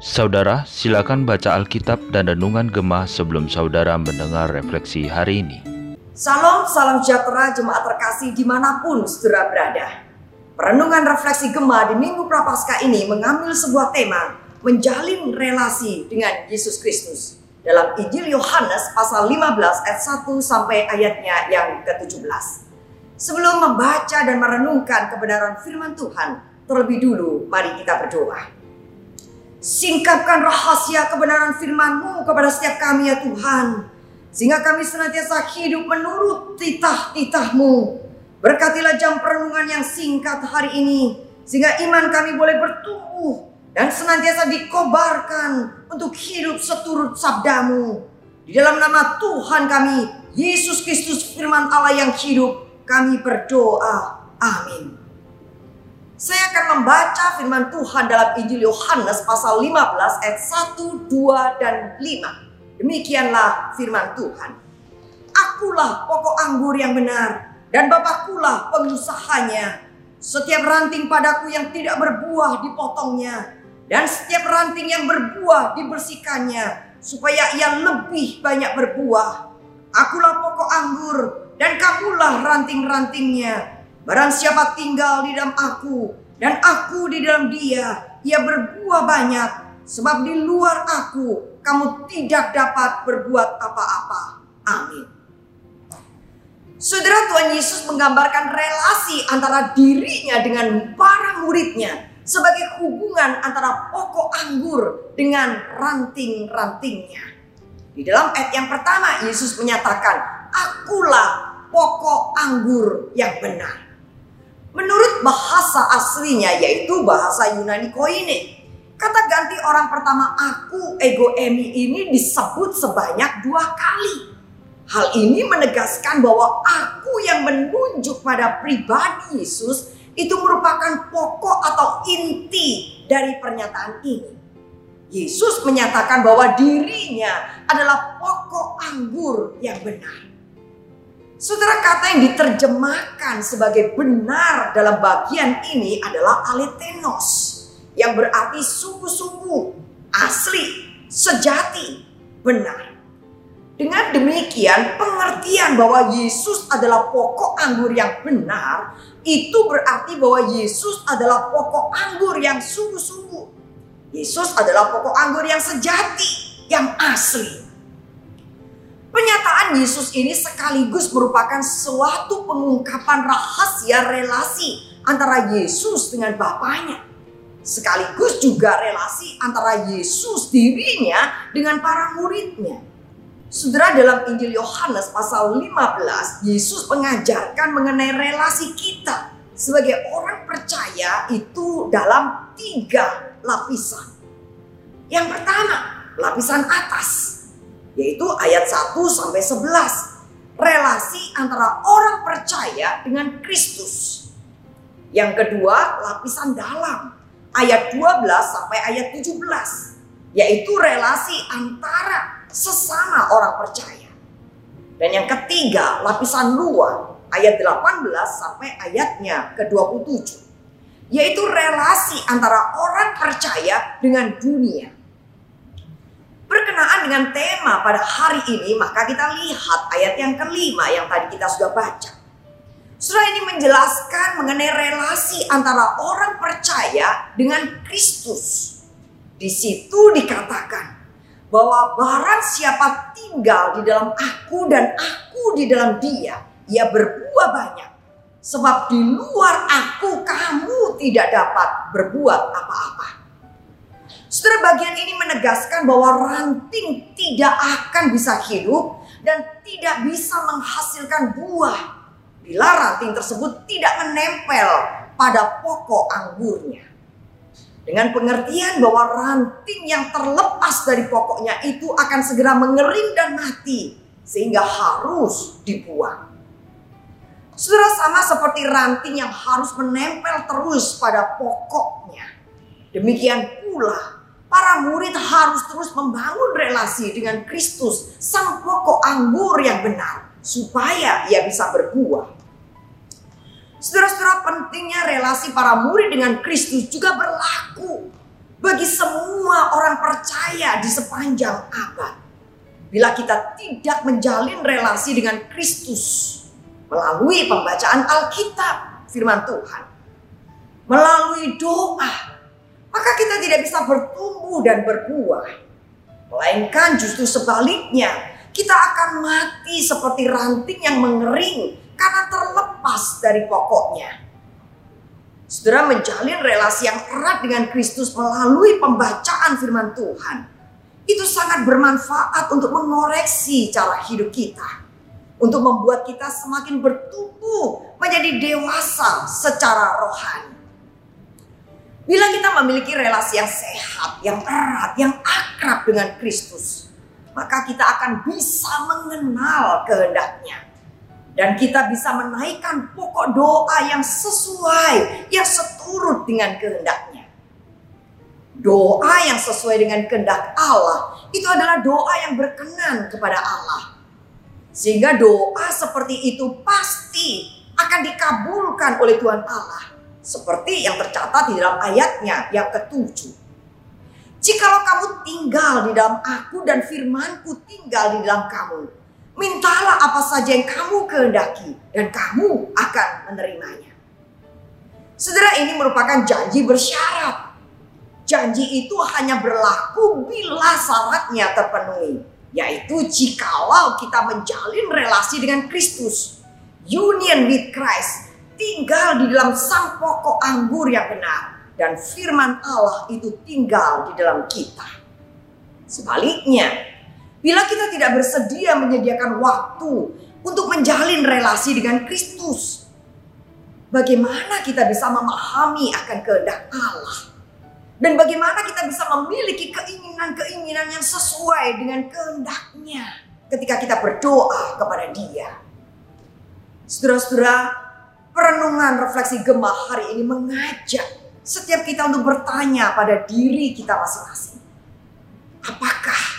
Saudara, silakan baca Alkitab dan Renungan Gemah sebelum saudara mendengar refleksi hari ini. Salam, salam sejahtera jemaat terkasih di mana pun saudara berada. Perenungan refleksi Gemah di Minggu Prapaskah ini mengambil sebuah tema menjalin relasi dengan Yesus Kristus dalam Injil Yohanes pasal 15 ayat 1 sampai ayatnya yang ke-17. Sebelum membaca dan merenungkan kebenaran firman Tuhan, terlebih dulu mari kita berdoa. Singkapkan rahasia kebenaran firman-Mu kepada setiap kami ya Tuhan. Sehingga kami senantiasa hidup menurut titah-titah-Mu. Berkatilah jam perenungan yang singkat hari ini. Sehingga iman kami boleh bertumbuh dan senantiasa dikobarkan untuk hidup seturut sabdamu. Di dalam nama Tuhan kami, Yesus Kristus firman Allah yang hidup, kami berdoa. Amin. Saya akan membaca firman Tuhan dalam Injil Yohanes pasal 15 ayat 1, 2, dan 5. Demikianlah firman Tuhan. Akulah pokok anggur yang benar dan Bapakkulah pengusahanya. Setiap ranting padaku yang tidak berbuah dipotongnya dan setiap ranting yang berbuah dibersihkannya supaya ia lebih banyak berbuah. Akulah pokok anggur dan kamulah ranting-rantingnya. Barang siapa tinggal di dalam aku dan aku di dalam dia, ia berbuah banyak. Sebab di luar aku, kamu tidak dapat berbuat apa-apa. Amin. Saudara Tuhan Yesus menggambarkan relasi antara dirinya dengan para muridnya sebagai hubungan antara pokok anggur dengan ranting-rantingnya. Di dalam ayat yang pertama Yesus menyatakan, "Akulah anggur yang benar." Menurut bahasa aslinya yaitu bahasa Yunani koine. Kata ganti orang pertama aku ego emi ini disebut sebanyak dua kali. Hal ini menegaskan bahwa aku yang menunjuk pada pribadi Yesus itu merupakan pokok atau inti dari pernyataan ini. Yesus menyatakan bahwa dirinya adalah pokok anggur yang benar. Saudara kata yang diterjemahkan sebagai benar dalam bagian ini adalah aletenos. Yang berarti sungguh-sungguh, asli, sejati, benar. Dengan demikian pengertian bahwa Yesus adalah pokok anggur yang benar itu berarti bahwa Yesus adalah pokok anggur yang sungguh-sungguh. Yesus adalah pokok anggur yang sejati, yang asli. Pernyataan Yesus ini sekaligus merupakan suatu pengungkapan rahasia relasi antara Yesus dengan Bapaknya. Sekaligus juga relasi antara Yesus dirinya dengan para muridnya. Saudara dalam Injil Yohanes pasal 15, Yesus mengajarkan mengenai relasi kita sebagai orang percaya itu dalam tiga lapisan. Yang pertama, lapisan atas yaitu ayat 1 sampai 11. Relasi antara orang percaya dengan Kristus. Yang kedua, lapisan dalam ayat 12 sampai ayat 17, yaitu relasi antara sesama orang percaya. Dan yang ketiga, lapisan luar ayat 18 sampai ayatnya ke-27, yaitu relasi antara orang percaya dengan dunia berkenaan dengan tema pada hari ini, maka kita lihat ayat yang kelima yang tadi kita sudah baca. Surah ini menjelaskan mengenai relasi antara orang percaya dengan Kristus. Di situ dikatakan bahwa barang siapa tinggal di dalam aku dan aku di dalam dia, ia berbuah banyak. Sebab di luar aku kamu tidak dapat berbuat apa-apa. Saudara bagian ini menegaskan bahwa ranting tidak akan bisa hidup dan tidak bisa menghasilkan buah bila ranting tersebut tidak menempel pada pokok anggurnya. Dengan pengertian bahwa ranting yang terlepas dari pokoknya itu akan segera mengering dan mati sehingga harus dibuang. Saudara sama seperti ranting yang harus menempel terus pada pokoknya. Demikian pula Para murid harus terus membangun relasi dengan Kristus, sang pokok anggur yang benar, supaya ia bisa berbuah. Saudara-saudara pentingnya relasi para murid dengan Kristus juga berlaku bagi semua orang percaya di sepanjang abad. Bila kita tidak menjalin relasi dengan Kristus melalui pembacaan Alkitab, firman Tuhan, melalui doa, maka kita tidak bisa bertumbuh dan berbuah. Melainkan justru sebaliknya, kita akan mati seperti ranting yang mengering karena terlepas dari pokoknya. Saudara menjalin relasi yang erat dengan Kristus melalui pembacaan firman Tuhan. Itu sangat bermanfaat untuk mengoreksi cara hidup kita. Untuk membuat kita semakin bertumbuh menjadi dewasa secara rohani. Bila kita memiliki relasi yang sehat, yang erat, yang akrab dengan Kristus, maka kita akan bisa mengenal kehendaknya dan kita bisa menaikkan pokok doa yang sesuai, yang seturut dengan kehendaknya. Doa yang sesuai dengan kehendak Allah itu adalah doa yang berkenan kepada Allah. Sehingga doa seperti itu pasti akan dikabulkan oleh Tuhan Allah. Seperti yang tercatat di dalam ayatnya yang ketujuh. Jikalau kamu tinggal di dalam aku dan firmanku tinggal di dalam kamu, Mintalah apa saja yang kamu kehendaki dan kamu akan menerimanya. Saudara ini merupakan janji bersyarat. Janji itu hanya berlaku bila syaratnya terpenuhi. Yaitu jikalau kita menjalin relasi dengan Kristus. Union with Christ. Tinggal di dalam sang pokok anggur yang benar. Dan firman Allah itu tinggal di dalam kita. Sebaliknya, Bila kita tidak bersedia menyediakan waktu untuk menjalin relasi dengan Kristus, bagaimana kita bisa memahami akan kehendak Allah? Dan bagaimana kita bisa memiliki keinginan-keinginan yang sesuai dengan kehendaknya ketika kita berdoa kepada dia. Saudara-saudara, perenungan refleksi gemah hari ini mengajak setiap kita untuk bertanya pada diri kita masing-masing. Apakah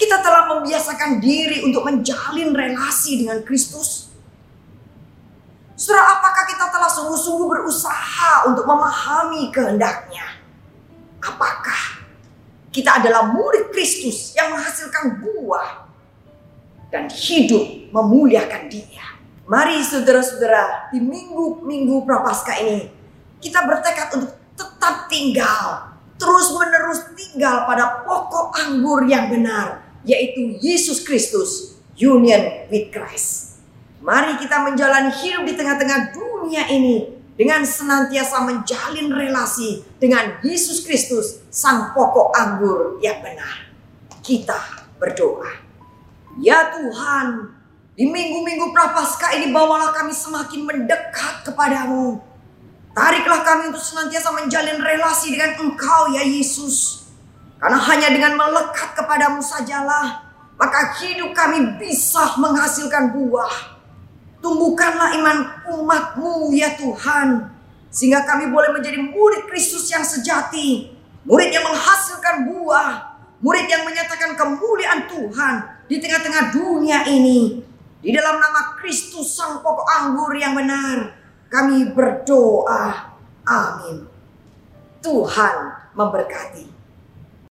kita telah membiasakan diri untuk menjalin relasi dengan Kristus. Saudara, apakah kita telah sungguh-sungguh berusaha untuk memahami kehendaknya? Apakah kita adalah murid Kristus yang menghasilkan buah dan hidup memuliakan dia? Mari saudara-saudara, di minggu-minggu prapaskah ini kita bertekad untuk tetap tinggal, terus menerus tinggal pada pokok anggur yang benar yaitu Yesus Kristus, union with Christ. Mari kita menjalani hidup di tengah-tengah dunia ini dengan senantiasa menjalin relasi dengan Yesus Kristus, sang pokok anggur yang benar. Kita berdoa. Ya Tuhan, di minggu-minggu prapaskah ini bawalah kami semakin mendekat kepadamu. Tariklah kami untuk senantiasa menjalin relasi dengan Engkau ya Yesus. Karena hanya dengan melekat kepadamu sajalah, maka hidup kami bisa menghasilkan buah. Tumbuhkanlah iman umatmu ya Tuhan. Sehingga kami boleh menjadi murid Kristus yang sejati. Murid yang menghasilkan buah. Murid yang menyatakan kemuliaan Tuhan di tengah-tengah dunia ini. Di dalam nama Kristus sang pokok anggur yang benar. Kami berdoa. Amin. Tuhan memberkati.